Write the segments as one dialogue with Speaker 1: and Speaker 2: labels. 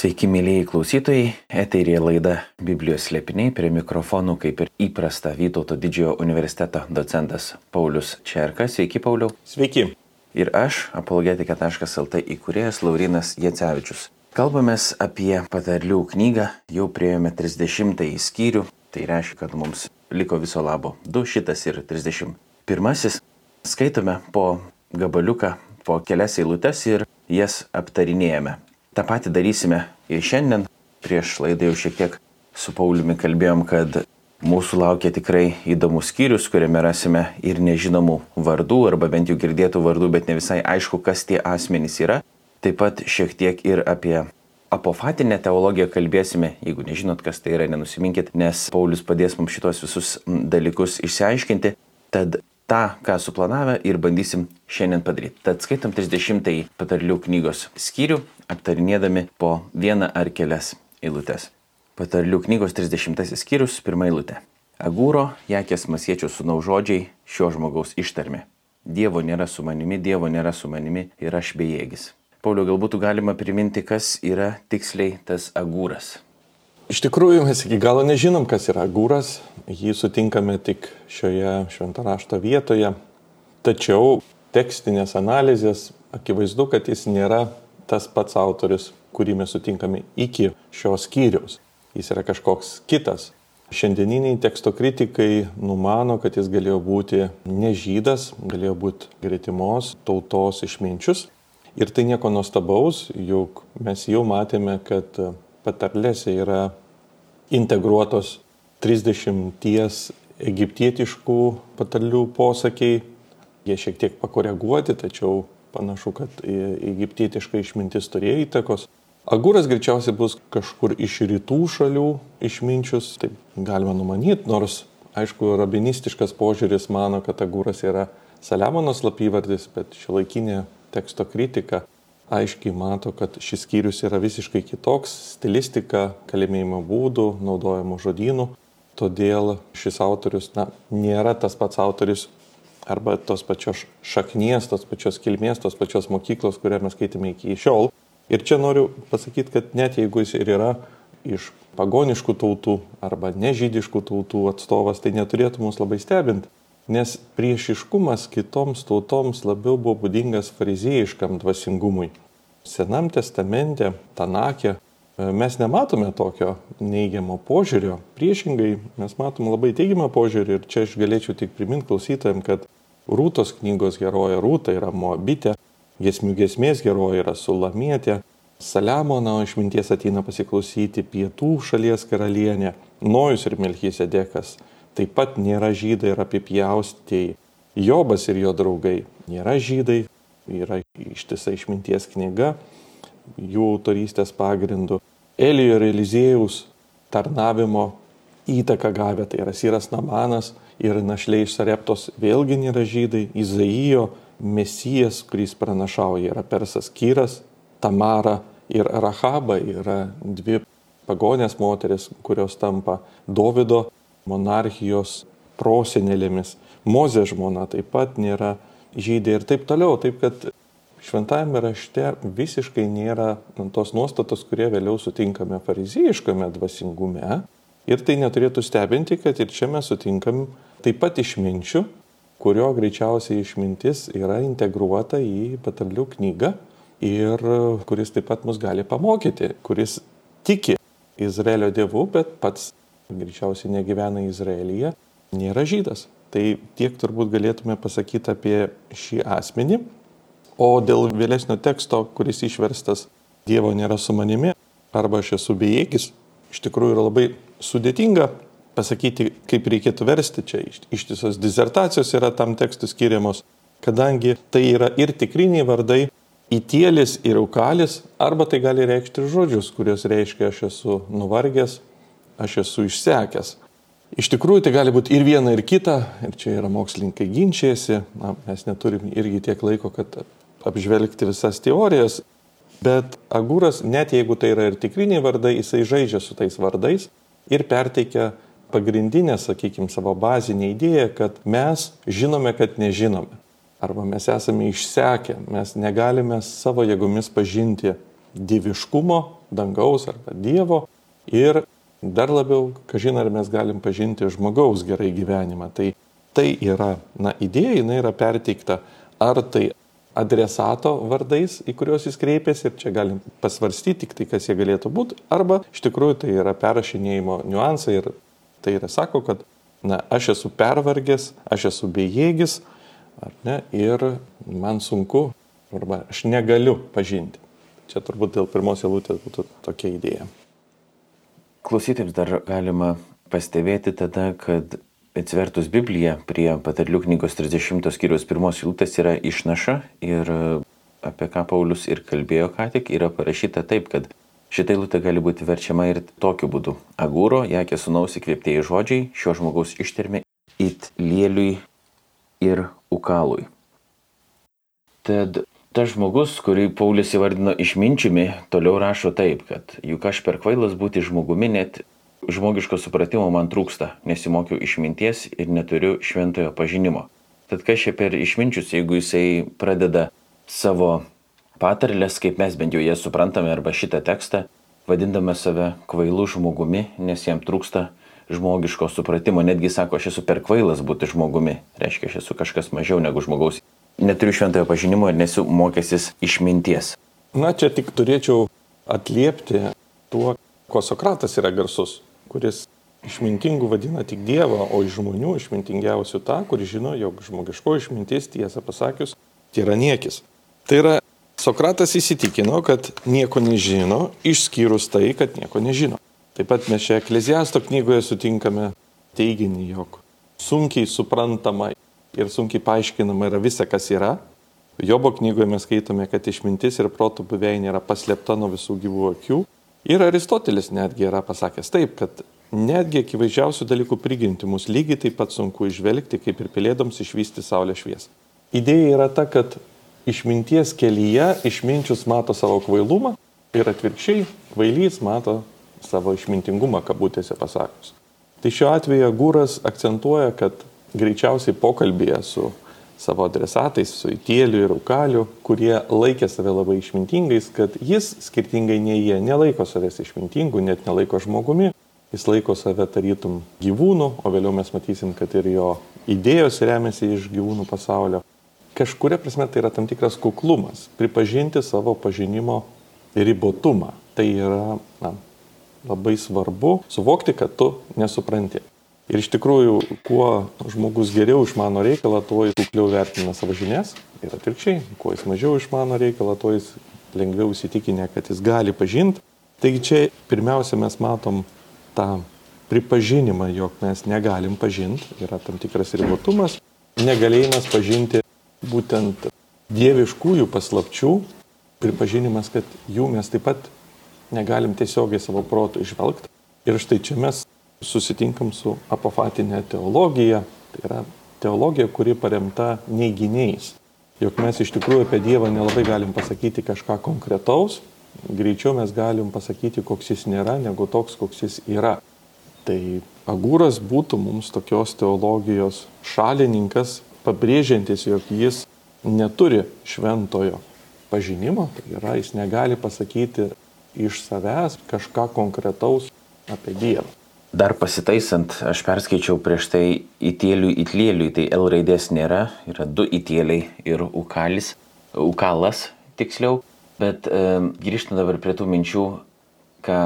Speaker 1: Sveiki, mėlyjei klausytojai, eterija laida Biblijos slėpiniai, prie mikrofonų, kaip ir įprasta, Vytauto didžiojo universiteto docentas Paulius Čerkas. Sveiki, Pauliau.
Speaker 2: Sveiki.
Speaker 1: Ir aš, apologetika.lt įkūrėjas Laurinas Jacevičius. Kalbamės apie patarlių knygą, jau prieėjome 30 skyrių, tai reiškia, kad mums liko viso labo 2, šitas ir 31. Skaitome po gabaliuką, po kelias eilutes ir jas aptarinėjame. Ta pati darysime ir šiandien. Prieš laidą jau šiek tiek su Pauliumi kalbėjom, kad mūsų laukia tikrai įdomus skyrius, kuriame rasime ir nežinomų vardų, arba bent jau girdėtų vardų, bet ne visai aišku, kas tie asmenys yra. Taip pat šiek tiek ir apie apofatinę teologiją kalbėsime. Jeigu nežinot, kas tai yra, nenusiminkit, nes Paulius padės mums šitos visus dalykus išsiaiškinti. Tad tą, ką suplanavę ir bandysim šiandien padaryti. Tad skaitom 30 patarlių knygos skyrių, aptarinėdami po vieną ar kelias eilutes. Patarlių knygos 30 skyrius, pirmą eilutę. Agūro, Jakės Masiečių sūnau žodžiai šio žmogaus ištarmė. Dievo nėra su manimi, Dievo nėra su manimi ir aš bejėgis. Pauliu, galbūt galima priminti, kas yra tiksliai tas agūras.
Speaker 2: Iš tikrųjų, mes iki galo nežinom, kas yra gūras, jį sutinkame tik šioje švento rašto vietoje, tačiau tekstinės analizės akivaizdu, kad jis nėra tas pats autorius, kurį mes sutinkame iki šios skyriaus. Jis yra kažkoks kitas. Šiandieniniai teksto kritikai numano, kad jis galėjo būti ne žydas, galėjo būti gretimos tautos išminčius. Ir tai nieko nuostabaus, juk mes jau matėme, kad patarlėse yra integruotos 30 egiptietiškų patarlių posakiai. Jie šiek tiek pakoreguoti, tačiau panašu, kad egiptietiška išmintis turėjo įtakos. Agūras greičiausiai bus kažkur iš rytų šalių išminčius, taip galima numanyti, nors aišku, rabinistiškas požiūris mano, kad agūras yra Saliamono slapyvardis, bet šiuolaikinė teksto kritika aiškiai mato, kad šis skyrius yra visiškai kitoks - stilistika, kalbėjimo būdų, naudojimo žodynų. Todėl šis autorius na, nėra tas pats autorius arba tos pačios šaknies, tos pačios kilmės, tos pačios mokyklos, kurią mes skaitėme iki šiol. Ir čia noriu pasakyti, kad net jeigu jis ir yra iš pagoniškų tautų arba nežydiškų tautų atstovas, tai neturėtų mus labai stebinti nes priešiškumas kitoms tautoms labiau buvo būdingas fariziejiškam dvasingumui. Senam testamente, Tanakė, e, mes nematome tokio neigiamo požiūrio. Priešingai, mes matom labai teigiamą požiūrį ir čia aš galėčiau tik priminti klausytojams, kad Rūtos knygos heroja Rūta yra Moabitė, gesmių gesmės heroja yra Sulamietė, Saliamono išminties ateina pasiklausyti pietų šalies karalienė, Nojus ir Melchisedekas taip pat nėra žydai ir apipjaustieji. Jobas ir jo draugai nėra žydai, yra ištisa išminties knyga, jų autorystės pagrindu. Elijo ir Eliziejaus tarnavimo įtaką gavę, tai yra Syras Namanas ir našliai iš Sareptos vėlgi nėra žydai, Izaijo, Mesijas, kuris pranašauja, yra Persas Kyras, Tamara ir Rahaba yra dvi pagonės moteris, kurios tampa Davido monarchijos prosenelėmis. Mozė žmona taip pat nėra žydė ir taip toliau. Taip kad šventajame rašte visiškai nėra tos nuostatos, kurie vėliau sutinkame farizijiškame dvasingume. Ir tai neturėtų stebinti, kad ir čia mes sutinkam taip pat išminčių, kurio greičiausiai išmintis yra integruota į patarlių knygą ir kuris taip pat mus gali pamokyti, kuris tiki Izraelio dievu, bet pats greičiausiai negyvena Izraelyje, nėra žydas. Tai tiek turbūt galėtume pasakyti apie šį asmenį. O dėl vėlesnio teksto, kuris išverstas Dievo nėra su manimi arba aš esu bejėgis, iš tikrųjų yra labai sudėtinga pasakyti, kaip reikėtų versti. Čia ištisos disertacijos yra tam tekstui skiriamos, kadangi tai yra ir tikriniai vardai, įtėlis ir aukalis, arba tai gali reikšti žodžius, kuriuos reiškia aš esu nuvargęs, aš esu išsekęs. Iš tikrųjų, tai gali būti ir viena, ir kita, ir čia yra mokslininkai ginčiasi, na, mes neturim irgi tiek laiko, kad apžvelgti visas teorijas, bet agūras, net jeigu tai yra ir tikriniai vardai, jisai žaidžia su tais vardais ir perteikia pagrindinę, sakykime, savo bazinę idėją, kad mes žinome, kad nežinome. Arba mes esame išsekę, mes negalime savo jėgomis pažinti dieviškumo, dangaus arba Dievo ir dar labiau, kažin ar mes galim pažinti žmogaus gerai gyvenimą. Tai tai yra, na, idėja, jinai yra perteikta ar tai adresato vardais, į kuriuos jis kreipėsi ir čia galim pasvarstyti tik tai, kas jie galėtų būti, arba iš tikrųjų tai yra perrašinėjimo niuansai ir tai yra sako, kad, na, aš esu pervargęs, aš esu bejėgis, ar ne, ir man sunku, arba aš negaliu pažinti. Čia turbūt dėl pirmos eilutės būtų tokia idėja.
Speaker 1: Klausytėms dar galima pastebėti tada, kad atsivertus Bibliją prie patarlių knygos 30 skyrius pirmos eilutės yra išnaša ir apie ką Paulius ir kalbėjo ką tik, yra parašyta taip, kad šitą eilutę gali būti verčiama ir tokiu būdu. Agūro, jakė sunaus įkvėptieji žodžiai, šio žmogaus ištermė it lieliui ir ukalui. Tad tas žmogus, kurį Paulius įvardino išminčiumi, toliau rašo taip, kad juk aš per kvailas būti žmogumi net žmogiško supratimo man trūksta, nesimokiau išminties ir neturiu šventojo pažinimo. Tad kas čia per išminčius, jeigu jisai pradeda savo patarlės, kaip mes bent jau jas suprantame, arba šitą tekstą, vadindama save kvailu žmogumi, nes jam trūksta žmogiško supratimo. Netgi sako, aš esu per kvailas būti žmogumi. Reiškia, aš esu kažkas mažiau negu žmogaus neturiu šventojo pažinimo ir nesu mokęsis išminties.
Speaker 2: Na, čia tik turėčiau atliepti tuo, ko Sokratas yra garsus, kuris išmintingų vadina tik Dievą, o iš žmonių išmintingiausių tą, kuris žino, jog žmogiško išmintis, tiesą pasakius, yra niekis. Tai yra, Sokratas įsitikino, kad nieko nežino, išskyrus tai, kad nieko nežino. Taip pat mes čia Ekleziasto knygoje sutinkame teiginį, jog sunkiai suprantama ir sunkiai paaiškinama yra visa, kas yra. Jobo knygoje mes skaitome, kad išmintis ir protų buveinė yra paslėpta nuo visų gyvų akių. Ir Aristotelis netgi yra pasakęs taip, kad netgi akivaizdžiausių dalykų priginti mus lygiai taip pat sunku išvelgti, kaip ir pelėdoms išvysti saulės šviesą. Idėja yra ta, kad išminties kelyje išminčius mato savo kvailumą ir atvirkščiai kvailys mato savo išmintingumą, kabutėse pasakus. Tai šiuo atveju Gūras akcentuoja, kad greičiausiai pokalbėje su savo adresatais, su įtėliu ir aukaliu, kurie laikė save labai išmintingais, kad jis, skirtingai nei jie, nelaiko savęs išmintingų, net nelaiko žmogumi, jis laiko save tarytum gyvūnų, o vėliau mes matysim, kad ir jo idėjos remiasi iš gyvūnų pasaulio. Kažkuria prasme tai yra tam tikras kuklumas, pripažinti savo pažinimo ribotumą. Tai yra na, labai svarbu suvokti, kad tu nesupranti. Ir iš tikrųjų, kuo žmogus geriau išmano reikalą, tuo jis kukliau vertina savo žinias. Ir atvirkščiai, kuo jis mažiau išmano reikalą, tuo jis lengviau įsitikinę, kad jis gali pažinti. Taigi čia pirmiausia mes matom tą pripažinimą, jog mes negalim pažinti, yra tam tikras ribotumas, negalėjimas pažinti būtent dieviškųjų paslapčių, pripažinimas, kad jų mes taip pat negalim tiesiogiai savo protų išvelgti. Ir štai čia mes susitinkam su apofatinė teologija, tai yra teologija, kuri paremta neiginiais. Jok mes iš tikrųjų apie Dievą nelabai galim pasakyti kažką konkretaus, greičiau mes galim pasakyti, koks jis nėra, negu toks, koks jis yra. Tai Agūras būtų mums tokios teologijos šalininkas, pabrėžiantis, jog jis neturi šventojo pažinimo, tai yra, jis negali pasakyti iš savęs kažką konkretaus apie Dievą.
Speaker 1: Dar pasitaisant, aš perskaičiau prieš tai įtėliui įtlėliui, tai L raidės nėra, yra du įtėliai ir ukalis, ukalas tiksliau, bet e, grįžtant dabar prie tų minčių, ką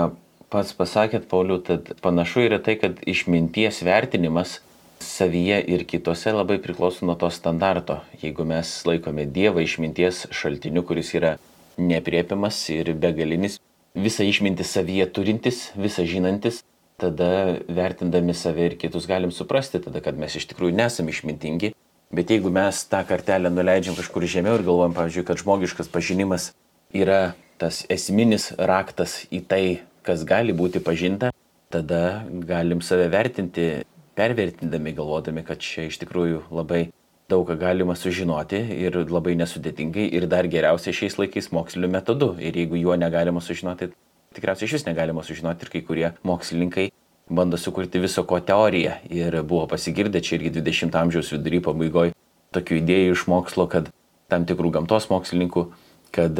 Speaker 1: pats pasakėt, Pauliu, tad panašu yra tai, kad išminties vertinimas savyje ir kitose labai priklauso nuo to standarto. Jeigu mes laikome Dievą išminties šaltiniu, kuris yra nepriepiamas ir begalinis, visą išmintį savyje turintis, visą žinantis, tada vertindami save ir kitus galim suprasti tada, kad mes iš tikrųjų nesame išmintingi. Bet jeigu mes tą kartelę nuleidžiam kažkur žemiau ir galvojam, pavyzdžiui, kad žmogiškas pažinimas yra tas esminis raktas į tai, kas gali būti pažinta, tada galim save vertinti, pervertindami, galvodami, kad čia iš tikrųjų labai daug ką galima sužinoti ir labai nesudėtingai ir dar geriausia šiais laikais moksliniu metodu. Ir jeigu juo negalima sužinoti, tikriausiai iš vis negalima sužinoti ir kai kurie mokslininkai bando sukurti viso ko teoriją. Ir buvo pasigirdę čia irgi 20 amžiaus vidury pabaigoje tokių idėjų iš mokslo, kad tam tikrų gamtos mokslininkų, kad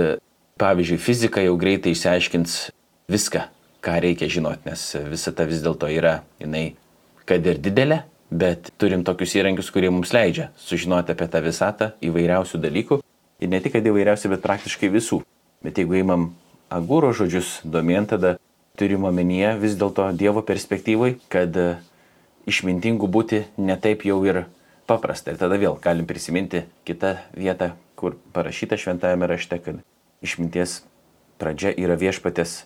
Speaker 1: pavyzdžiui, fizika jau greitai išsiaiškins viską, ką reikia žinoti, nes visata vis dėlto yra, jinai, kad ir didelė, bet turim tokius įrankius, kurie mums leidžia sužinoti apie tą visatą įvairiausių dalykų. Ir ne tik, įvairiausių, bet praktiškai visų. Bet jeigu įmam agūro žodžius domien, tada turim omenyje vis dėlto Dievo perspektyvai, kad išmintingų būti netaip jau ir paprasta. Ir tada vėl galim prisiminti kitą vietą, kur parašyta šventajame rašte, kad išminties pradžia yra viešpatės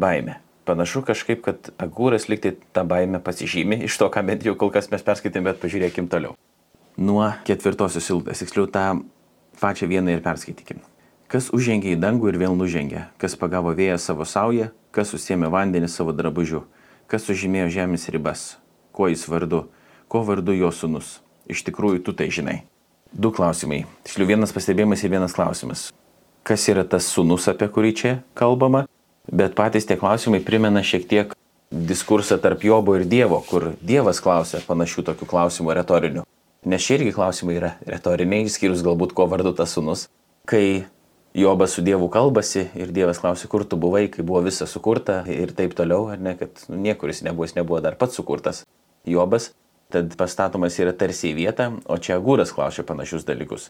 Speaker 1: baime. Panašu kažkaip, kad agūras liktai tą baimę pasižymi iš to, ką bent jau kol kas mes perskaitėm, bet pažiūrėkim toliau. Nuo ketvirtosios ilgas, tiksliau tą pačią vieną ir perskaitykim. Kas užžengė į dangų ir vėl nužengė, kas pagavo vėją savo saują, kas susėmė vandenį savo drabužių, kas sužymėjo žemės ribas, kuo jis vardu, kuo vardu jo sunus. Iš tikrųjų, tu tai žinai. Du klausimai. Tiksliau vienas pastebėjimas ir vienas klausimas. Kas yra tas sunus, apie kurį čia kalbama? Bet patys tie klausimai primena šiek tiek diskursą tarp Jobo ir Dievo, kur Dievas klausia panašių tokių klausimų retorinių. Nes šie irgi klausimai yra retoriniai, išskyrus galbūt, kuo vardu tas sunus. Kai Jobas su Dievu kalbasi ir Dievas klausia, kur tu buvai, kai buvo visa sukurta ir taip toliau, ar ne, kad nu, niekur jis nebuvo, jis nebuvo dar pats sukurtas. Jobas, tad pastatomas yra tarsi į vietą, o čia Agūras klausia panašius dalykus.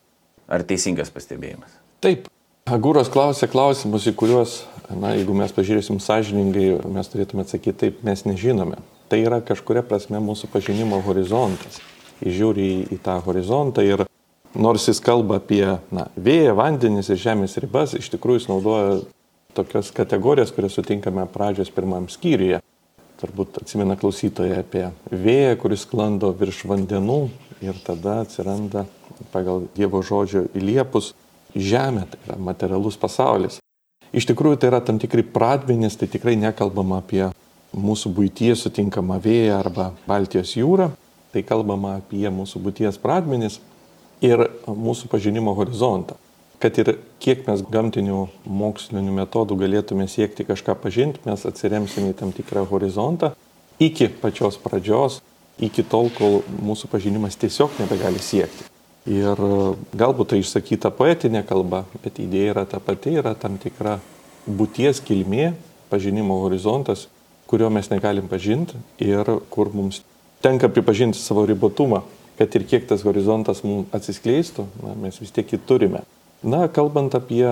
Speaker 1: Ar teisingas pastebėjimas?
Speaker 2: Taip, Agūras klausia klausimus, į kuriuos, na, jeigu mes pažiūrėsim sąžiningai, mes turėtume atsakyti taip, mes nežinome. Tai yra kažkuria prasme mūsų pažinimo horizontas. Jis žiūri į, į tą horizontą ir nors jis kalba apie na, vėją, vandenis ir žemės ribas, iš tikrųjų jis naudoja tokias kategorijas, kurias sutinkame pradžios pirmam skyriuje. Turbūt atsimena klausytoje apie vėją, kuris sklando virš vandenų ir tada atsiranda pagal Dievo žodžio įliepus žemė, tai yra materialus pasaulis. Iš tikrųjų tai yra tam tikri pradmenys, tai tikrai nekalbama apie mūsų būtyje sutinkamą vėją arba Baltijos jūrą, tai kalbama apie mūsų būties pradmenys ir mūsų pažinimo horizontą kad ir kiek mes gamtinių mokslinių metodų galėtume siekti kažką pažinti, mes atsiremsime į tam tikrą horizontą iki pačios pradžios, iki tol, kol mūsų pažinimas tiesiog nebegali siekti. Ir e, galbūt tai išsakyta poetinė kalba, bet idėja yra ta pati, yra tam tikra būties kilmė, pažinimo horizontas, kurio mes negalim pažinti ir kur mums tenka pripažinti savo ribotumą, kad ir kiek tas horizontas mums atsiskleistų, na, mes vis tiek jį turime. Na, kalbant apie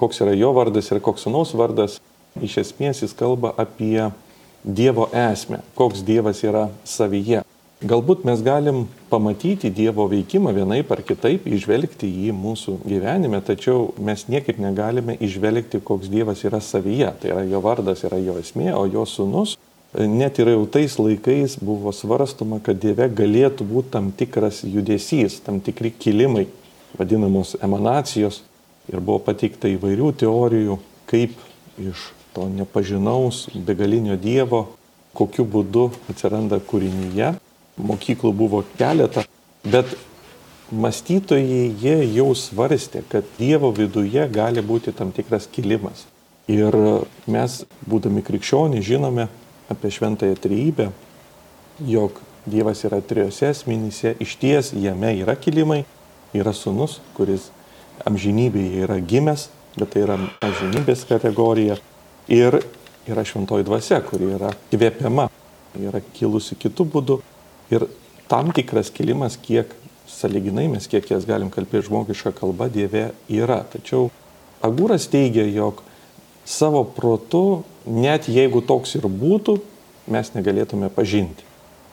Speaker 2: koks yra jo vardas ir koks sunaus vardas, iš esmės jis kalba apie Dievo esmę, koks Dievas yra savyje. Galbūt mes galim pamatyti Dievo veikimą vienaip ar kitaip, išvelgti jį mūsų gyvenime, tačiau mes niekaip negalime išvelgti, koks Dievas yra savyje. Tai yra jo vardas, yra jo esmė, o jo sunus. Net ir jau tais laikais buvo svarstoma, kad Dieve galėtų būti tam tikras judesys, tam tikri kilimai vadinamos emanacijos ir buvo pateikta įvairių teorijų, kaip iš to nepažinaus begalinio Dievo, kokiu būdu atsiranda kūrinyje. Mokyklų buvo keletą, bet mąstytojai jie jau svarstė, kad Dievo viduje gali būti tam tikras kilimas. Ir mes, būdami krikščionys, žinome apie šventąją trejybę, jog Dievas yra trijose asmenyse, iš ties jame yra kilimai, yra sunus, kuris amžinybėje yra gimęs, bet tai yra amžinybės kategorija. Ir yra šventoji dvasia, kuri yra įvėpiama, yra kilusi kitų būdų. Ir tam tikras kilimas, kiek saliginai mes kiek jas galim kalbėti žmogišką kalbą, Dieve yra. Tačiau Agūras teigia, jog savo protu, net jeigu toks ir būtų, mes negalėtume pažinti.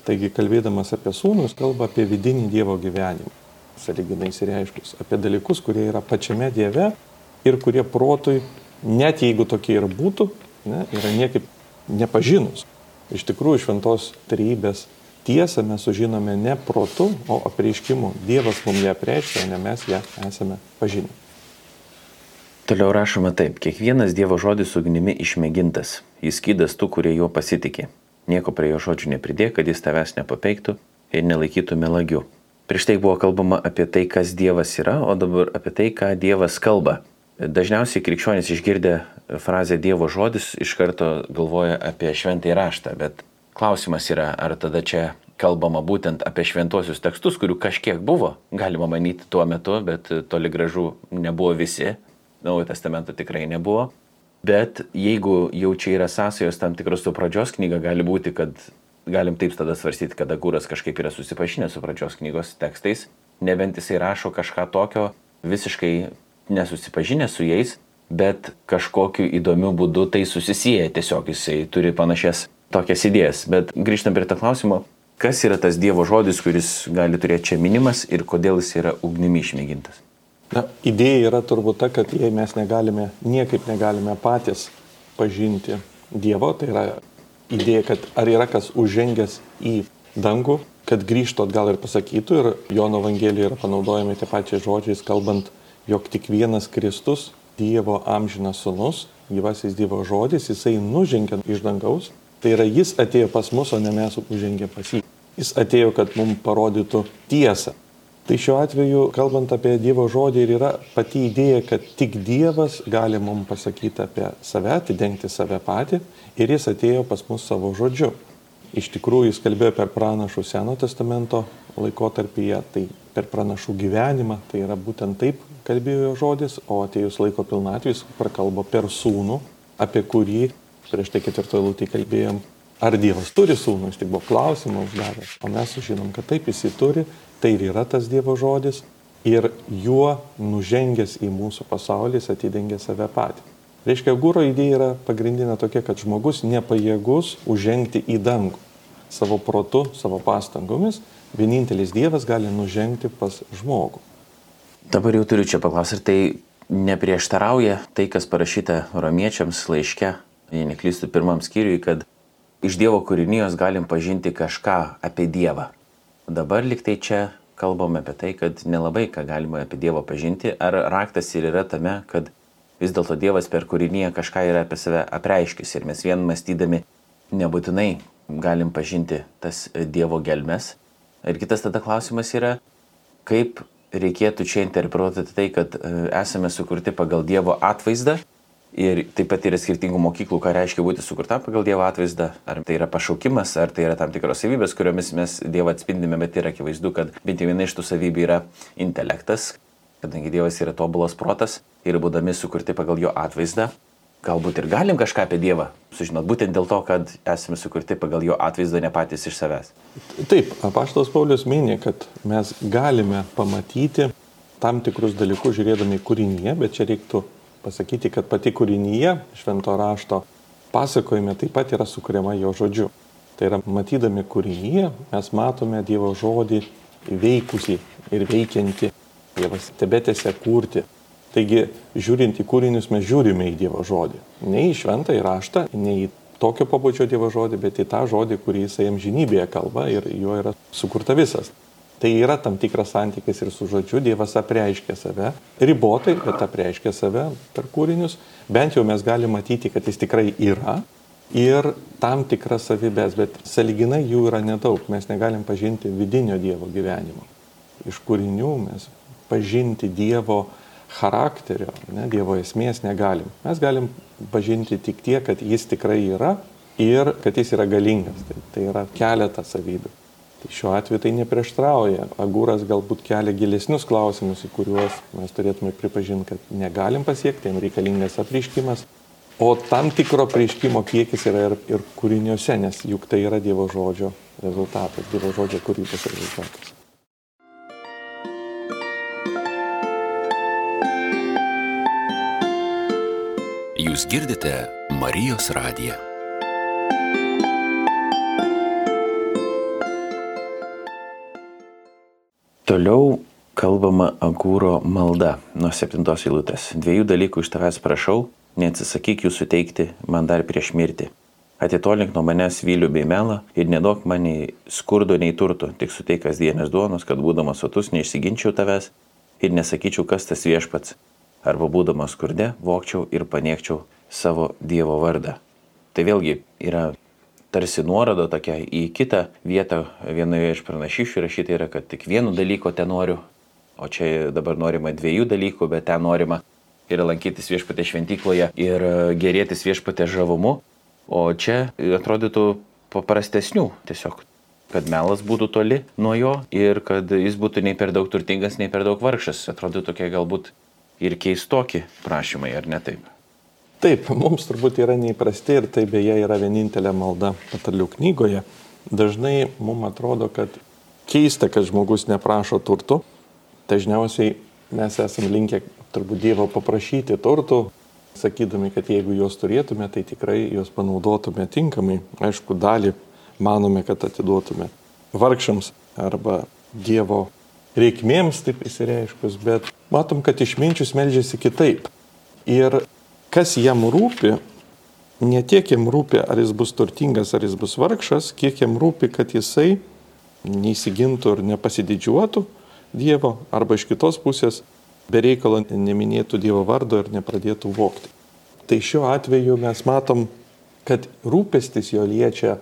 Speaker 2: Taigi kalbėdamas apie sūnus, kalba apie vidinį Dievo gyvenimą saliginai įsireiškus, apie dalykus, kurie yra pačiame Dieve ir kurie protui, net jeigu tokie ir būtų, ne, yra niekaip nepažinus. Iš tikrųjų, šventos trybės tiesą mes sužinome ne protu, o apreiškimu. Dievas mums ją prieškia, ne mes ją esame pažinę.
Speaker 1: Toliau rašoma taip, kiekvienas Dievo žodis ugnimi išmėgintas, jis kydas tų, kurie juo pasitikė. Nieko prie jo žodžių nepridėk, kad jis tavęs nepapeiktų ir nelaikytų melagiu. Prieš tai buvo kalbama apie tai, kas Dievas yra, o dabar apie tai, ką Dievas kalba. Dažniausiai krikščionys išgirdę frazę Dievo žodis iš karto galvoja apie šventąjį raštą, bet klausimas yra, ar tada čia kalbama būtent apie šventosius tekstus, kurių kažkiek buvo, galima manyti tuo metu, bet toli gražu nebuvo visi. Naujojo testamento tikrai nebuvo. Bet jeigu jau čia yra sąsajos tam tikros su pradžios knyga, gali būti, kad galim taip tada svarstyti, kad Agūras kažkaip yra susipažinęs su pradžios knygos tekstais, nebent jisai rašo kažką tokio visiškai nesusipažinęs su jais, bet kažkokiu įdomiu būdu tai susisieja, tiesiog jisai turi panašias tokias idėjas. Bet grįžtant prie to klausimo, kas yra tas Dievo žodis, kuris gali turėti čia minimas ir kodėl jis yra ugnimi išmėgintas?
Speaker 2: Na, idėja yra turbūt ta, kad jei mes negalime, niekaip negalime patys pažinti Dievo, tai yra idėja, kad ar yra kas užžengęs į dangų, kad grįžtų atgal ir pasakytų, ir Jono Evangelijoje yra panaudojami tie pačiai žodžiais, kalbant, jog tik vienas Kristus, Dievo amžinas sunus, gyvasis Dievo žodis, jisai nužengė iš dangaus, tai yra jis atėjo pas mus, o ne mes užžengė pas jį. Jis atėjo, kad mums parodytų tiesą, Tai šiuo atveju, kalbant apie Dievo žodį, ir yra pati idėja, kad tik Dievas gali mums pasakyti apie save, atidengti save patį ir jis atėjo pas mus savo žodžiu. Iš tikrųjų, jis kalbėjo per pranašų Seno testamento laikotarpyje, tai per pranašų gyvenimą, tai yra būtent taip kalbėjo jo žodis, o atėjus laiko pilnatvės prakalbo per sūnų, apie kurį prieš tai ketvirtoje lūtėje kalbėjom, ar Dievas turi sūnų, jis tik buvo klausimą uždavęs, o mes sužinom, kad taip jis jį turi Tai ir yra tas Dievo žodis ir juo nužengęs į mūsų pasaulį jis atidengia save patį. Reiškia, gūro idėja yra pagrindinė tokia, kad žmogus nepajėgus užžengti į dangų. Savo protu, savo pastangomis, vienintelis Dievas gali nužengti pas žmogų.
Speaker 1: Dabar jau turiu čia paklausyti, tai neprieštarauja tai, kas parašyta romiečiams laiške, jei neklystu pirmam skyriui, kad iš Dievo kūrinijos galim pažinti kažką apie Dievą. Dabar liktai čia kalbame apie tai, kad nelabai ką galima apie Dievą pažinti, ar raktas ir yra tame, kad vis dėlto Dievas per kūrinyje kažką yra apie save apreiškis ir mes vien mąstydami nebūtinai galim pažinti tas Dievo gelmes. Ir kitas tada klausimas yra, kaip reikėtų čia interpretuoti tai, kad e, esame sukurti pagal Dievo atvaizdą Ir taip pat yra skirtingų mokyklų, ką reiškia būti sukurtam pagal Dievo atvaizdą. Ar tai yra pašaukimas, ar tai yra tam tikros savybės, kuriomis mes Dievą atspindime, bet yra akivaizdu, kad bent jau viena iš tų savybių yra intelektas, kadangi Dievas yra tobulas protas ir būdami sukurti pagal jo atvaizdą, galbūt ir galim kažką apie Dievą sužinoti, būtent dėl to, kad esame sukurti pagal jo atvaizdą ne patys iš savęs.
Speaker 2: Taip, apaštalas Paulius minė, kad mes galime pamatyti tam tikrus dalykus žiūrėdami kūrinyje, bet čia reiktų pasakyti, kad pati kūrinyje švento rašto pasakojime taip pat yra sukuriama jo žodžiu. Tai yra matydami kūrinyje mes matome Dievo žodį veikusi ir veikianti. Dievas tebetėse kurti. Taigi, žiūrint į kūrinius, mes žiūrime į Dievo žodį. Ne į šventą įraštą, ne į tokio pabudžio Dievo žodį, bet į tą žodį, kurį jisai amžinybėje kalba ir juo yra sukurta visas. Tai yra tam tikras santykis ir su žodžiu, Dievas apreiškia save, ribotai, bet apreiškia save per kūrinius, bent jau mes galime matyti, kad jis tikrai yra ir tam tikras savybės, bet saliginai jų yra nedaug, mes negalim pažinti vidinio Dievo gyvenimo. Iš kūrinių mes pažinti Dievo charakterio, ne, Dievo esmės negalim. Mes galim pažinti tik tiek, kad jis tikrai yra ir kad jis yra galingas. Tai, tai yra keletas savybių. Šiuo atveju tai neprieštrauja. Agūras galbūt kelia gilesnius klausimus, į kuriuos mes turėtume pripažinti, kad negalim pasiekti, jam reikalingas apriškimas. O tam tikro prieškimo kiekis yra ir, ir kūriniuose, nes juk tai yra Dievo žodžio rezultatas, Dievo žodžio kūrybos rezultatas.
Speaker 3: Jūs girdite Marijos radiją.
Speaker 1: Toliau kalbama Agūro malda nuo septintos eilutės. Dviejų dalykų iš tavęs prašau, neatsisakyk jų suteikti man dar prieš mirtį. Atitolink nuo manęs vylių bei melą ir nedaug man nei skurdo, nei turtų, tik suteik kasdienės duonos, kad būdamas sotus neišsiginčiau tavęs ir nesakyčiau, kas tas viešpats. Arba būdamas skurde, vokčiau ir paniekčiau savo Dievo vardą. Tai vėlgi yra tarsi nuoroda tokia į kitą vietą vienoje iš pranašyšių rašyta yra, kad tik vieno dalyko ten noriu, o čia dabar norima dviejų dalykų, bet ten norima ir lankytis viešpatė šventykloje ir gerėtis viešpatė žavumu, o čia atrodytų paprastesnių tiesiog kad melas būtų toli nuo jo ir kad jis būtų nei per daug turtingas, nei per daug vargšas. Atrodo tokia galbūt ir keistoki prašymai, ar ne taip?
Speaker 2: Taip, mums turbūt yra neįprasti ir tai beje yra vienintelė malda patarlių knygoje. Dažnai mums atrodo, kad keista, kad žmogus neprašo turtų. Dažniausiai mes esame linkę turbūt Dievo paprašyti turtų, sakydami, kad jeigu juos turėtume, tai tikrai juos panaudotume tinkamai. Aišku, dalį manome, kad atiduotume vargšams arba Dievo reikmėms, taip įsireiškus, bet matom, kad išminčius melžiasi kitaip. Ir kas jam rūpi, ne tiek jam rūpi, ar jis bus turtingas, ar jis bus vargšas, kiek jam rūpi, kad jisai neįsigintų ir nepasididžiuotų Dievo, arba iš kitos pusės be reikalo neminėtų Dievo vardo ir nepradėtų vokti. Tai šiuo atveju mes matom, kad rūpestis jo liečia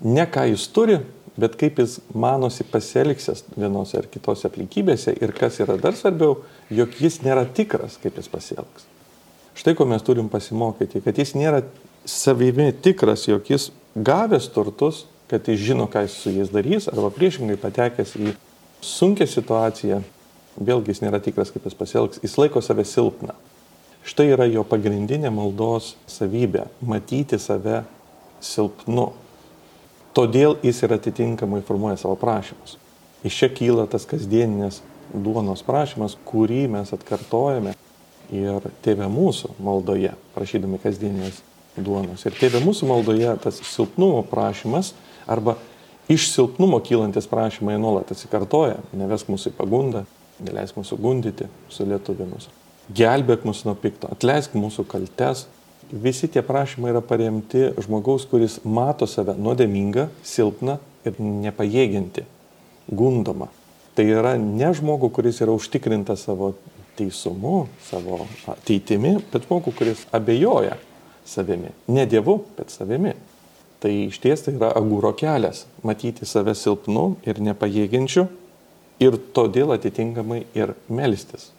Speaker 2: ne ką jis turi, bet kaip jis manosi pasielgsis vienose ar kitose aplinkybėse ir kas yra dar svarbiau, jog jis nėra tikras, kaip jis pasielgs. Štai ko mes turim pasimokyti, kad jis nėra savimi tikras, jog jis gavęs turtus, kad jis žino, ką jis su jais darys, arba priešingai patekęs į sunkę situaciją, vėlgi jis nėra tikras, kaip jis pasielgs, jis laiko save silpną. Štai yra jo pagrindinė maldos savybė - matyti save silpnu, Todėl jis ir atitinkamai formuoja savo prašymus. Iš čia kyla tas kasdieninės duonos prašymas, kurį mes atkartojame ir tėvė mūsų maldoje, prašydami kasdieninės duonos. Ir tėvė mūsų maldoje tas silpnumo prašymas arba iš silpnumo kylantis prašymai nuolat atsikartoja. Nevesk mūsų į pagundą, neleisk mūsų gundyti su lietuvimus. Gelbėk mus nuo pikto, atleisk mūsų kaltes, visi tie prašymai yra paremti žmogaus, kuris mato save nuodėmingą, silpną ir nepajėginti, gundomą. Tai yra ne žmogų, kuris yra užtikrintas savo teisumu, savo ateitimi, bet žmogų, kuris abejoja savimi. Ne Dievu, bet savimi. Tai iš ties tai yra agūro kelias - matyti save silpnu ir nepajėginčiu ir todėl atitinkamai ir melstis,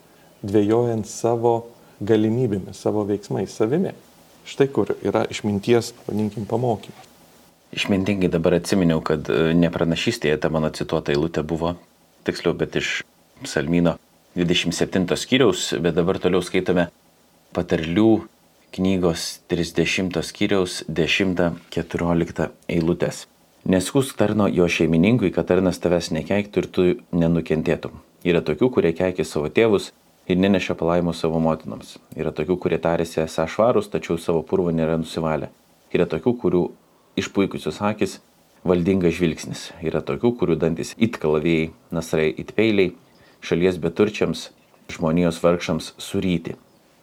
Speaker 2: dvėjojant savo galimybėmis, savo veiksmais, savimi. Štai kur yra išminties, vadinkim, pamokymas.
Speaker 1: Išmintingai dabar atsiminiau, kad e, nepranašystėje ta mano cituota eilutė buvo, tiksliau, bet iš Salmino 27 skyriaus, bet dabar toliau skaitome patarlių knygos 30 skyriaus 10-14 eilutės. Neskusk tarno jo šeimininkui, kad tarnas tavęs nekeiktų ir tu nenukentėtum. Yra tokių, kurie keikia savo tėvus, ir neneša palaimų savo motinoms. Yra tokių, kurie tarėsi esą švarus, tačiau savo purvo nėra nusivalę. Yra tokių, kurių išpuikusios akis valdingas žvilgsnis. Yra tokių, kurių dantis it kalavėjai, nasrai it peiliai, šalies beturčiams, žmonijos vargšams suryti.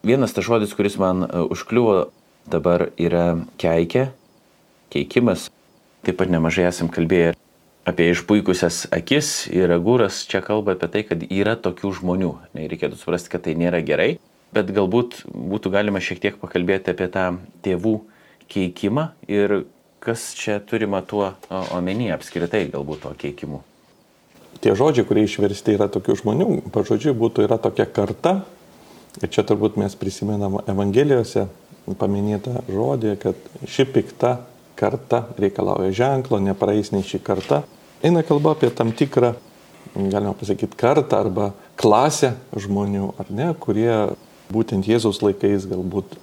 Speaker 1: Vienas tas žodis, kuris man e, užkliuvo dabar yra keikė, keikimas. Taip pat nemažai esam kalbėję apie išpuikusias akis ir agūras čia kalba apie tai, kad yra tokių žmonių. Reikėtų suprasti, kad tai nėra gerai, bet galbūt būtų galima šiek tiek pakalbėti apie tą tėvų keikimą ir kas čia turima tuo omeny apskritai galbūt to keikimu.
Speaker 2: Tie žodžiai, kurie išversti yra tokių žmonių, pažodžiui būtų yra tokia karta, ir čia turbūt mes prisimenam Evangelijose paminėtą žodį, kad ši pikta karta reikalauja ženklo, nepraeis nei ši karta. Eina kalba apie tam tikrą, galima pasakyti, kartą arba klasę žmonių, ar ne, kurie būtent Jėzaus laikais galbūt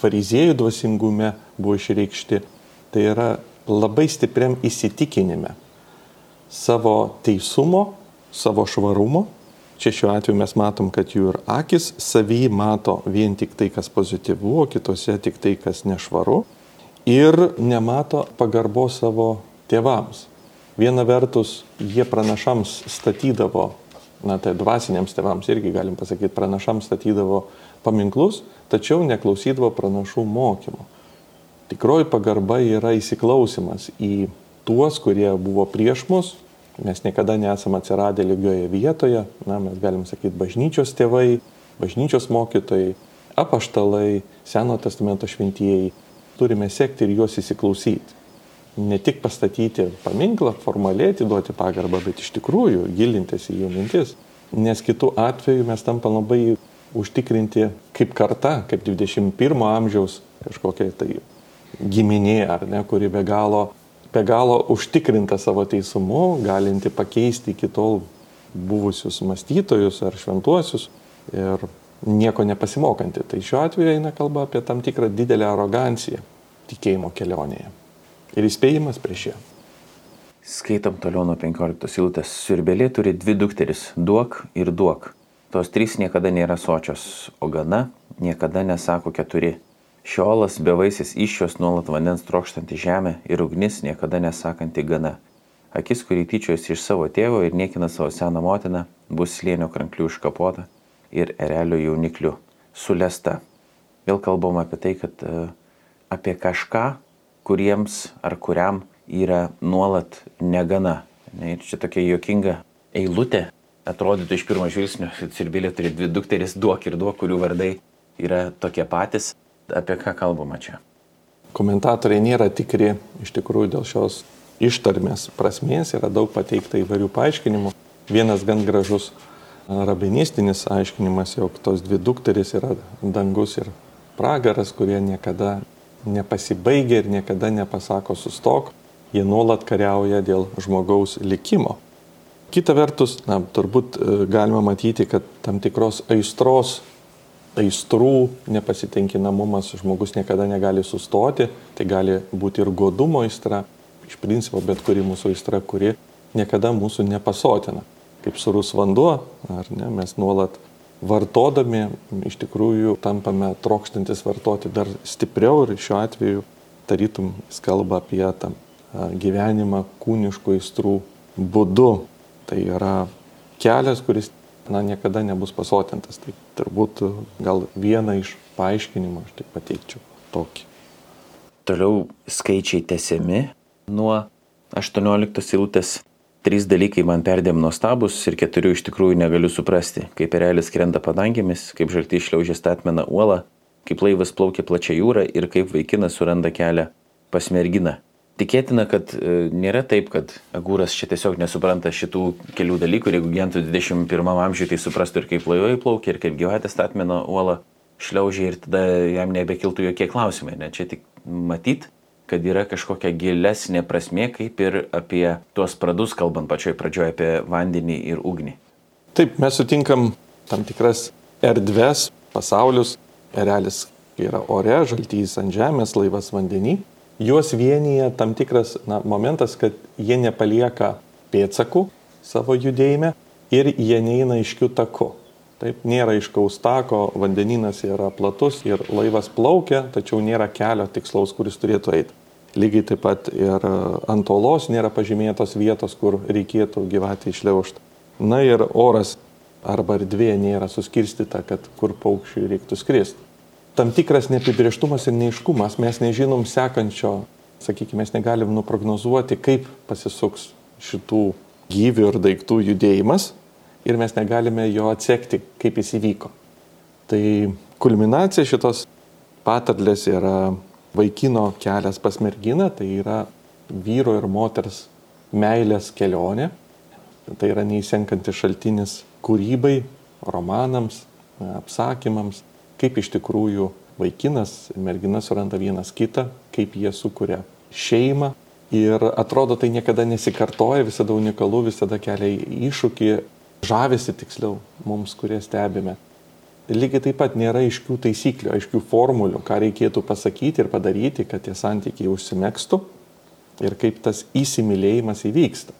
Speaker 2: fariziejų dvasingume buvo išreikšti. Tai yra labai stipriam įsitikinime savo teisumo, savo švarumo. Čia šiuo atveju mes matom, kad jų ir akis savy mato vien tik tai, kas pozityvu, o kitose tik tai, kas nešvaru ir nemato pagarbos savo tėvams. Viena vertus, jie pranašams statydavo, na tai dvasiniams tėvams irgi galim pasakyti, pranašams statydavo paminklus, tačiau neklausydavo pranašų mokymų. Tikroji pagarba yra įsiklausimas į tuos, kurie buvo prieš mus, mes niekada nesame atsiradę lygioje vietoje, na, mes galim sakyti bažnyčios tėvai, bažnyčios mokytojai, apaštalai, Seno testamento šventieji, turime sekti ir juos įsiklausyti. Ne tik pastatyti paminklą, formaliai atiduoti pagarbą, bet iš tikrųjų gilintis į jų mintis. Nes kitų atveju mes tampam labai užtikrinti kaip karta, kaip 21 amžiaus kažkokia tai giminė, ar ne, kuri be galo, be galo užtikrinta savo teisumu, galinti pakeisti iki tol buvusius mąstytojus ar šventuosius. Ir nieko nepasimokanti. Tai šiuo atveju eina kalba apie tam tikrą didelę aroganciją tikėjimo kelionėje. Ir įspėjimas prieš ją.
Speaker 1: Skaitom toliau nuo 15 eilutės. Siurbelė turi dvi dukteris - duok ir duok. Tos trys niekada nėra sočios, o gana niekada nesako keturi. Šiolas bevaisis iššios nuolat vandens trokštanti žemė ir ugnis niekada nesakanti gana. Akis, kurį tyčiojasi iš savo tėvo ir niekina savo seną motiną, bus slėnio kranklių iškapota ir erelio jauniklių sulesta. Vėl kalbam apie tai, kad uh, apie kažką, kuriems ar kuriam yra nuolat negana. Ne, ir čia tokia juokinga eilutė, atrodytų iš pirmo žvilgsnio, kad Sirbilė turi dvi dukteris, duok ir duok, kurių vardai yra tokie patys. Apie ką kalbama čia?
Speaker 2: Komentatoriai nėra tikri iš tikrųjų dėl šios ištarmės prasmės, yra daug pateikta įvairių paaiškinimų. Vienas gan gražus rabinistinis aiškinimas, jog tos dvi dukteris yra dangus ir pragaras, kurie niekada nepasibaigia ir niekada nepasako sustok, jie nuolat kariauja dėl žmogaus likimo. Kita vertus, na, turbūt e, galima matyti, kad tam tikros aistros, aistrų nepasitenkinamumas žmogus niekada negali sustoti, tai gali būti ir godumo aistra, iš principo bet kuri mūsų aistra, kuri niekada mūsų nepasotina. Kaip surus vanduo, ar ne, mes nuolat vartodami iš tikrųjų tampame trokštantis vartoti dar stipriau ir šiuo atveju tarytum jis kalba apie tą gyvenimą kūniškų aistrų būdu. Tai yra kelias, kuris na, niekada nebus pasotintas. Tai turbūt gal vieną iš paaiškinimų aš taip pateikčiau tokį.
Speaker 1: Toliau skaičiai tesiami nuo 18 eilutės. Trys dalykai man perdėm nuostabus ir keturių iš tikrųjų negaliu suprasti. Kaip erelis krenta padangėmis, kaip žalti išliaužė statmeną uolą, kaip laivas plaukia plačia jūra ir kaip vaikinas suranda kelią pas merginą. Tikėtina, kad e, nėra taip, kad Agūras čia tiesiog nesupranta šitų kelių dalykų ir jeigu gyventų 21 amžiuje, tai suprastų ir kaip laivai plaukia, ir kaip gyvatė statmeno uola šliaužia ir tada jam nebekiltų jokie klausimai. Ne? Čia tik matyt, kad yra kažkokia gilesnė prasme, kaip ir apie tuos pradus, kalbant pačioj pradžioje apie vandenį ir ugnį.
Speaker 2: Taip, mes sutinkam tam tikras erdves, pasaulius, erelis yra ore, žaltys ant žemės, laivas vandenį juos vienyje tam tikras na, momentas, kad jie nepalieka pėdsakų savo judėjime ir jie neina iškių taku. Taip, nėra iškaus tako, vandeninas yra platus ir laivas plaukia, tačiau nėra kelio tikslaus, kuris turėtų eiti. Lygiai taip pat ir ant olos nėra pažymėtos vietos, kur reikėtų gyvatį išliaužti. Na ir oras arba erdvė nėra suskirstyta, kad kur paukščiui reiktų skristi tam tikras neapibrieštumas ir neiškumas. Mes nežinom sekančio, sakykime, mes negalim nuprognozuoti, kaip pasisuks šitų gyvių ir daiktų judėjimas ir mes negalime jo atsekti, kaip jis įvyko. Tai kulminacija šitos patarlės yra vaikino kelias pas merginą, tai yra vyro ir moters meilės kelionė. Tai yra neįsenkantis šaltinis kūrybai, romanams, apsakymams, kaip iš tikrųjų vaikinas ir mergina suranda vienas kitą, kaip jie sukuria šeimą. Ir atrodo, tai niekada nesikartoja, visada unikalu, visada kelia iššūkį, žavisi tiksliau mums, kurie stebime. Lygiai taip pat nėra aiškių taisyklių, aiškių formulių, ką reikėtų pasakyti ir padaryti, kad tie santykiai užsimėgstų ir kaip tas įsimylėjimas įvyksta.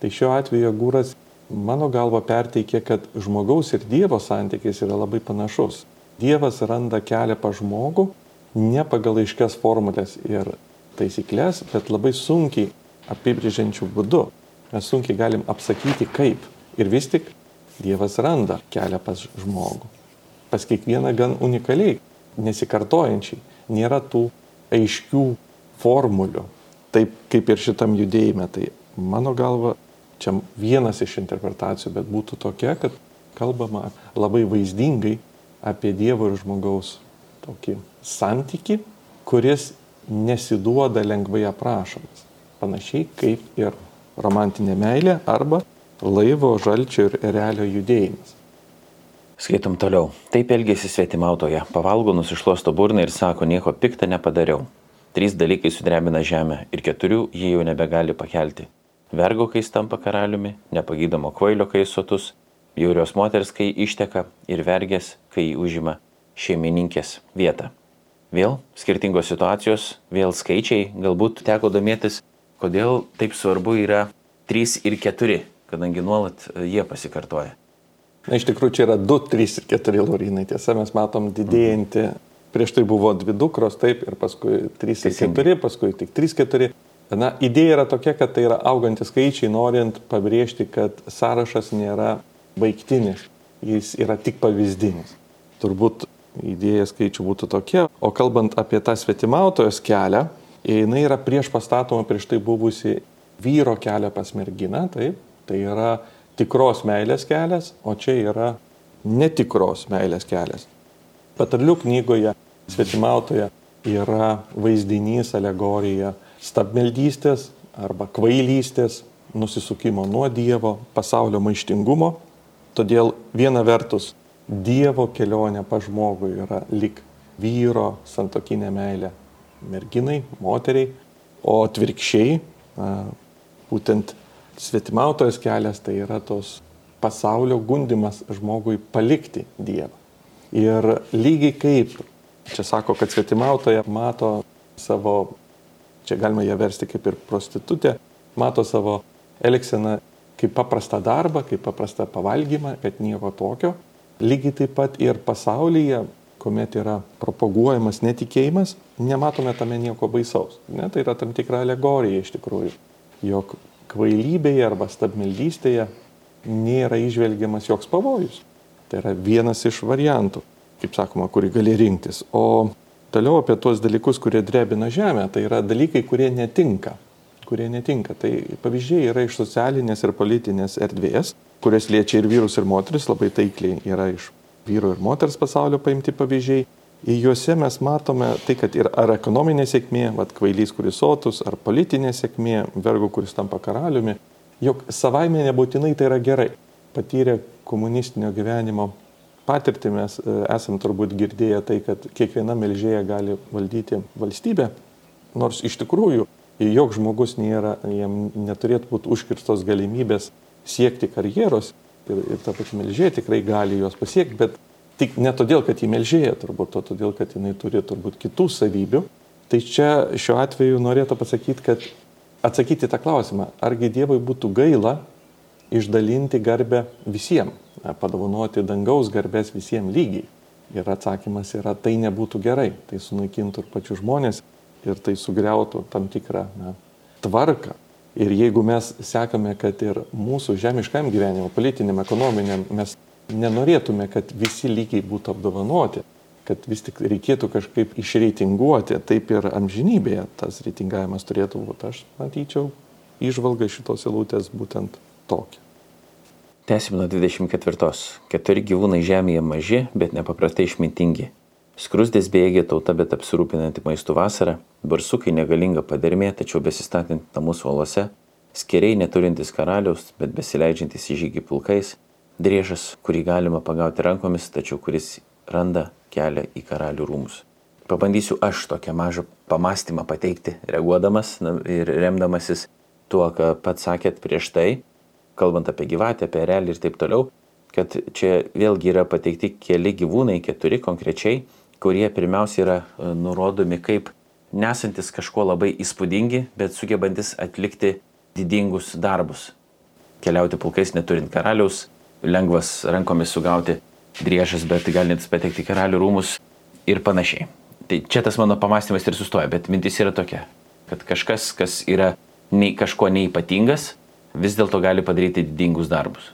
Speaker 2: Tai šiuo atveju Gūras mano galva perteikė, kad žmogaus ir Dievo santykis yra labai panašus. Dievas randa kelią pa žmogų ne pagal aiškias formulės ir taisyklės, bet labai sunkiai apibrėžiančių būdų. Mes sunkiai galim apsakyti kaip. Ir vis tik Dievas randa kelią pas žmogų. Pas kiekvieną gan unikaliai, nesikartojančiai. Nėra tų aiškių formulių. Taip kaip ir šitam judėjime. Tai mano galva, čia vienas iš interpretacijų, bet būtų tokia, kad kalbama labai vaizdingai apie Dievo ir žmogaus tokį santyki, kuris nesiduoda lengvai aprašomas. Panašiai kaip ir romantinė meilė arba laivo, žalčio ir erelio judėjimas.
Speaker 1: Skaitom toliau. Taip elgėsi svetimautoje. Pavalgo nusišlosto burną ir sako, nieko piktą nepadariau. Trys dalykai sudrebina žemę ir keturių jie jau nebegali pakelti. Vergo, kai jis tampa karaliumi, nepagydomo kvailio, kai jis sotus jaurios moters, kai išteka, ir vergės, kai užima šeimininkės vietą. Vėl skirtingos situacijos, vėl skaičiai, galbūt teko domėtis, kodėl taip svarbu yra 3 ir 4, kadangi nuolat e, jie pasikartoja.
Speaker 2: Na, iš tikrųjų, čia yra 2, 3 ir 4 laurinai. Tiesa, mes matom didėjantį. Prieš tai buvo dvi dukros, taip, ir paskui 3 ir 4, paskui tik 3, 4. Na, idėja yra tokia, kad tai yra augantis skaičiai, norint pabrėžti, kad sąrašas nėra baigtinis, jis yra tik pavyzdinis. Turbūt idėja skaičių būtų tokia. O kalbant apie tą svetimautojos kelią, jinai yra prieš pastatoma prieš tai buvusi vyro kelią pas merginą, taip, tai yra tikros meilės kelias, o čia yra netikros meilės kelias. Patarlių knygoje svetimautoje yra vaizdinys, alegorija stabmeldystės arba kvailystės, nusisukimo nuo Dievo, pasaulio maištingumo. Todėl viena vertus Dievo kelionė pa žmogui yra lik vyro santokinė meilė merginai, moteriai, o atvirkščiai, būtent svetimautojas kelias tai yra tos pasaulio gundimas žmogui palikti Dievą. Ir lygiai kaip, čia sako, kad svetimautoja mato savo, čia galima ją versti kaip ir prostitutė, mato savo elgseną kaip paprastą darbą, kaip paprastą pavalgymą, kad nieko tokio. Lygiai taip pat ir pasaulyje, kuomet yra propaguojamas netikėjimas, nematome tame nieko baisaus. Ne, tai yra tam tikra alegorija iš tikrųjų, jog kvailybėje arba stabmeldystėje nėra išvelgiamas joks pavojus. Tai yra vienas iš variantų, kaip sakoma, kurį gali rinktis. O toliau apie tuos dalykus, kurie drebina žemę, tai yra dalykai, kurie netinka. Kurie netinka. Tai pavyzdžiai yra iš socialinės ir politinės erdvės, kurias liečia ir vyrus, ir moteris, labai taikliai yra iš vyro ir moters pasaulio paimti pavyzdžiai. Į juose mes matome tai, kad ir ar ekonominė sėkmė, vad kvailys, kuris sotus, ar politinė sėkmė, vergo, kuris tampa karaliumi, jog savaime nebūtinai tai yra gerai. Patyrę komunistinio gyvenimo patirtį mes e, esam turbūt girdėję tai, kad kiekviena melžėja gali valdyti valstybę, nors iš tikrųjų jog žmogus nėra, jam neturėtų būti užkirstos galimybės siekti karjeros ir, ir ta pati melžėja tikrai gali juos pasiekti, bet Tik ne todėl, kad jį melžėja turbūt, o todėl, kad jinai turi turbūt kitų savybių. Tai čia šiuo atveju norėtų pasakyti, kad atsakyti tą klausimą, argi Dievui būtų gaila išdalinti garbę visiems, padovanoti dangaus garbės visiems lygiai. Ir atsakymas yra, tai nebūtų gerai, tai sunaikintų ir pačių žmonės ir tai sugriautų tam tikrą na, tvarką. Ir jeigu mes sekame, kad ir mūsų žemiškam gyvenimo, politiniam, ekonominiam, mes nenorėtume, kad visi lygiai būtų apdovanoti, kad vis tik reikėtų kažkaip išreitinguoti, taip ir amžinybėje tas reitingavimas turėtų būti. Aš matyčiau išvalgą šitos eilutės būtent tokia.
Speaker 1: Tęsime nuo 24. Keturi gyvūnai žemėje maži, bet nepaprastai išmintingi. Skrusdės bėgė tauta, bet apsirūpinanti maistų vasarą, barsukai negalinga padermė, tačiau besistatant namus uolose, skeriai neturintis karaliaus, bet besileidžiantis į žygį pulkais, driežas, kurį galima pagauti rankomis, tačiau kuris randa kelią į karalių rūmus. Pabandysiu aš tokią mažą pamastymą pateikti, reaguodamas ir remdamasis tuo, ką pats sakėt prieš tai, kalbant apie gyvatę, apie realį ir taip toliau, kad čia vėlgi yra pateikti keli gyvūnai, keturi konkrečiai, kurie pirmiausia yra e, nurodomi kaip nesantis kažko labai įspūdingi, bet sugebantis atlikti didingus darbus. Keliauti pulkais neturint karaliaus, lengvas rankomis sugauti driežas, bet galintis patekti karalių rūmus ir panašiai. Tai čia tas mano pamastymas ir sustoja, bet mintis yra tokia, kad kažkas, kas yra nei, kažko neįpatingas, vis dėlto gali padaryti didingus darbus.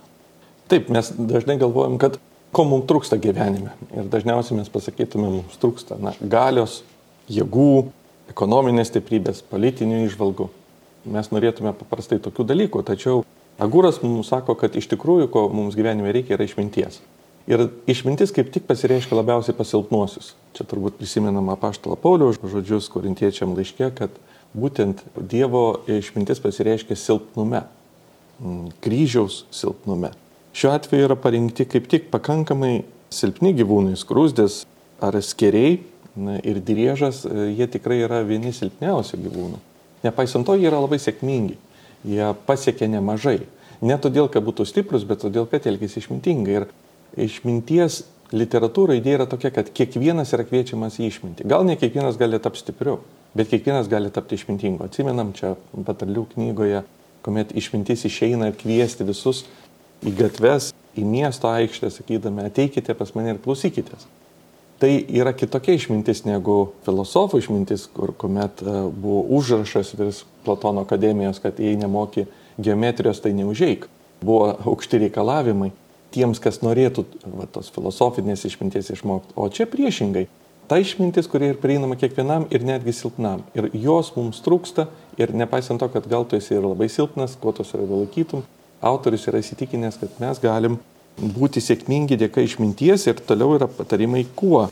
Speaker 2: Taip, mes dažnai galvojam, kad ko mums trūksta gyvenime. Ir dažniausiai mes pasakytume, mums trūksta na, galios, jėgų, ekonominės stiprybės, politinių išvalgų. Mes norėtume paprastai tokių dalykų, tačiau Agūras mums sako, kad iš tikrųjų, ko mums gyvenime reikia, yra išminties. Ir išmintis kaip tik pasireiškia labiausiai pasilpnuosius. Čia turbūt prisimenama paštalo Pauliaus žodžius korintiečiam laiške, kad būtent Dievo išmintis pasireiškia silpnume, mm, kryžiaus silpnume. Šiuo atveju yra parinkti kaip tik pakankamai silpni gyvūnai, skrūsdės ar skeriai na, ir driežas, e, jie tikrai yra vieni silpniausių gyvūnų. Nepaisant to, jie yra labai sėkmingi jie pasiekė nemažai. Ne todėl, kad būtų stiprus, bet todėl, kad elgėsi išmintingai. Ir išminties literatūra idėja yra tokia, kad kiekvienas yra kviečiamas į išmintį. Gal ne kiekvienas gali tapti stipriu, bet kiekvienas gali tapti išmintingu. Atsimenam čia patarlių knygoje, kuomet išmintis išeina kviesti visus į gatves, į miesto aikštę, sakydami, ateikite pas mane ir klausykitės. Tai yra kitokia išmintis negu filosofų išmintis, kur kuomet e, buvo užrašas vis Platono akademijos, kad jei nemoki geometrijos, tai neužeik. Buvo aukšti reikalavimai tiems, kas norėtų va, tos filosofinės išminties išmokti. O čia priešingai. Ta išmintis, kuri ir prieinama kiekvienam ir netgi silpnam. Ir jos mums trūksta ir nepaisant to, kad gal tu esi ir labai silpnas, kuo tu save laikytum, autorius yra įsitikinęs, kad mes galim būti sėkmingi dėka išminties ir toliau yra patarimai kuo.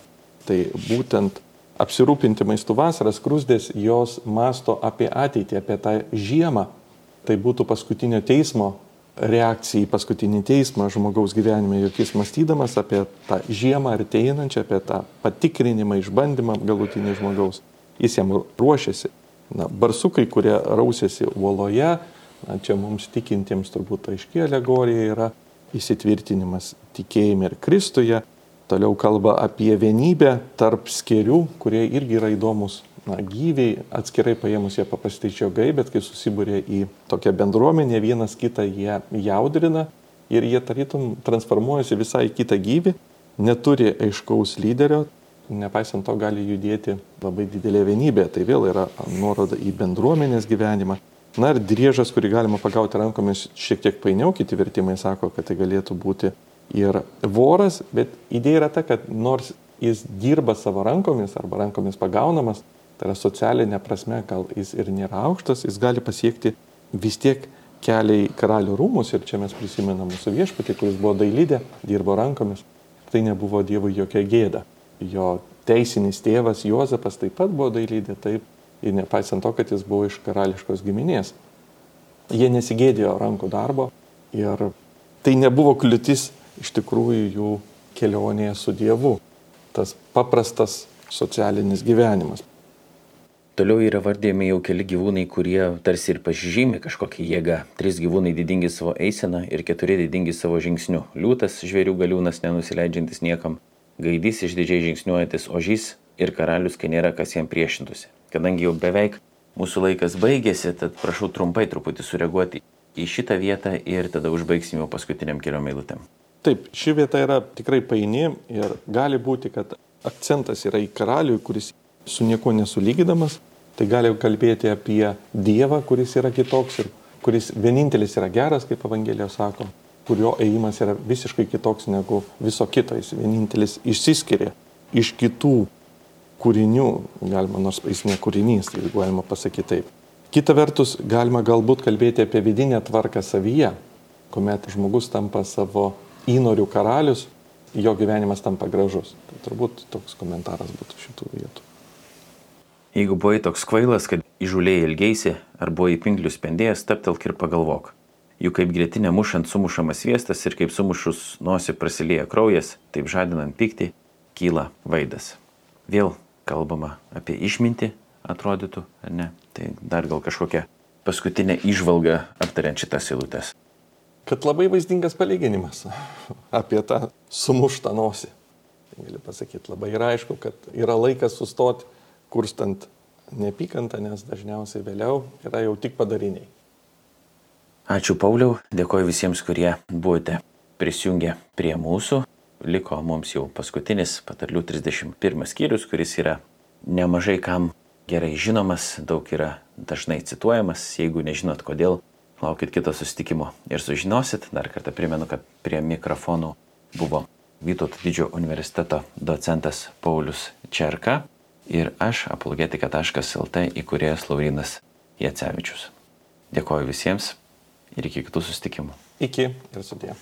Speaker 2: Tai būtent apsirūpinti maistų vasaras, krusdės, jos masto apie ateitį, apie tą žiemą. Tai būtų paskutinio teismo reakcija į paskutinį teismą žmogaus gyvenime, jog jis mąstydamas apie tą žiemą arteinančią, apie tą patikrinimą, išbandymą galutinį žmogaus, jis jam ruošiasi. Na, barsukai, kurie rausėsi uoloje, na, čia mums tikintiems turbūt aiškiai alegorija yra įsitvirtinimas tikėjime ir Kristuje. Toliau kalba apie vienybę tarp skėrių, kurie irgi yra įdomus na, gyviai atskirai paėmus jie paprastai žiogai, bet kai susibūrė į tokią bendruomenę, vienas kitą jie jaudrina ir jie tarytum transformuojasi visai kitą gyvį, neturi aiškaus lyderio, nepaisant to gali judėti labai didelė vienybė. Tai vėl yra nuoroda į bendruomenės gyvenimą. Na ir driežas, kurį galima pagauti rankomis šiek tiek painiau, kiti vertimai sako, kad tai galėtų būti ir voras, bet idėja yra ta, kad nors jis dirba savo rankomis arba rankomis pagaunamas, tai yra socialinė prasme, gal jis ir nėra aukštas, jis gali pasiekti vis tiek kelią į karalių rūmus ir čia mes prisimenam mūsų viešpatį, kuris buvo dailydė, dirbo rankomis. Tai nebuvo Dievui jokia gėda. Jo teisinis tėvas Juozapas taip pat buvo dailydė, taip, ir nepaisant to, kad jis buvo iš karališkos giminės. Jie nesigėdėjo rankų darbo ir tai nebuvo kliūtis iš tikrųjų jų kelionėje su Dievu. Tas paprastas socialinis gyvenimas.
Speaker 1: Toliau yra vardėjami jau keli gyvūnai, kurie tarsi ir pasižymė kažkokią jėgą. Tris gyvūnai didingi savo eiseną ir keturi didingi savo žingsniu. Liūtas, žvėrių galiūnas, nenusileidžiantis niekam. Gaidys išdidžiai žingsniuojantis ožys ir karalius, kai nėra kas jam priešintųsi. Kadangi jau beveik mūsų laikas baigėsi, tad prašau trumpai truputį sureaguoti į šitą vietą ir tada užbaigsime jau paskutiniam keliom eilutėm.
Speaker 2: Taip, ši vieta yra tikrai paini ir gali būti, kad akcentas yra į karalių, kuris su niekuo nesulygidamas, tai gali kalbėti apie Dievą, kuris yra kitoks ir kuris vienintelis yra geras, kaip Evangelija sako, kurio ėjimas yra visiškai kitoks negu viso kito, jis vienintelis išsiskiria iš kitų kūrinių, galima, nors jis ne kūrinys, tai galima pasakyti taip. Kita vertus, galima galbūt kalbėti apie vidinę tvarką savyje, kuomet žmogus tampa savo įnorių karalius, jo gyvenimas tampa gražus. Tai turbūt toks komentaras būtų šitų vietų.
Speaker 1: Jeigu buvai toks kvailas, kad įžuliai ilgeisi, ar buvai pinklius spendėjęs, taptelk ir pagalvok. Juk kaip grėtinė mušant sumušamas sviestas ir kaip sumušus nosi prasilieja kraujas, taip žadinant pyktį, kyla vaidas. Vėl kalbama apie išmintį, atrodytų, ar ne? Tai dar gal kažkokia paskutinė išvalga aptariant šitas eilutes.
Speaker 2: Kad labai vaizdingas palyginimas apie tą sumuštą nosį. Tai gali pasakyti, labai yra aišku, kad yra laikas sustoti kurstant neapykantą, nes dažniausiai vėliau yra jau tik padariniai.
Speaker 1: Ačiū Pauliau, dėkoju visiems, kurie buvote prisijungę prie mūsų. Liko mums jau paskutinis patarlių 31 skyrius, kuris yra nemažai kam gerai žinomas, daug yra dažnai cituojamas. Jeigu nežinot kodėl, laukit kito susitikimo ir sužinosit. Dar kartą primenu, kad prie mikrofonų buvo Vytauto didžiojo universiteto docentas Paulius Čerka ir aš apologetika.lt įkūrėjas Laurinas Jacevičius. Dėkoju visiems ir iki kitų susitikimų.
Speaker 2: Iki ir sudė.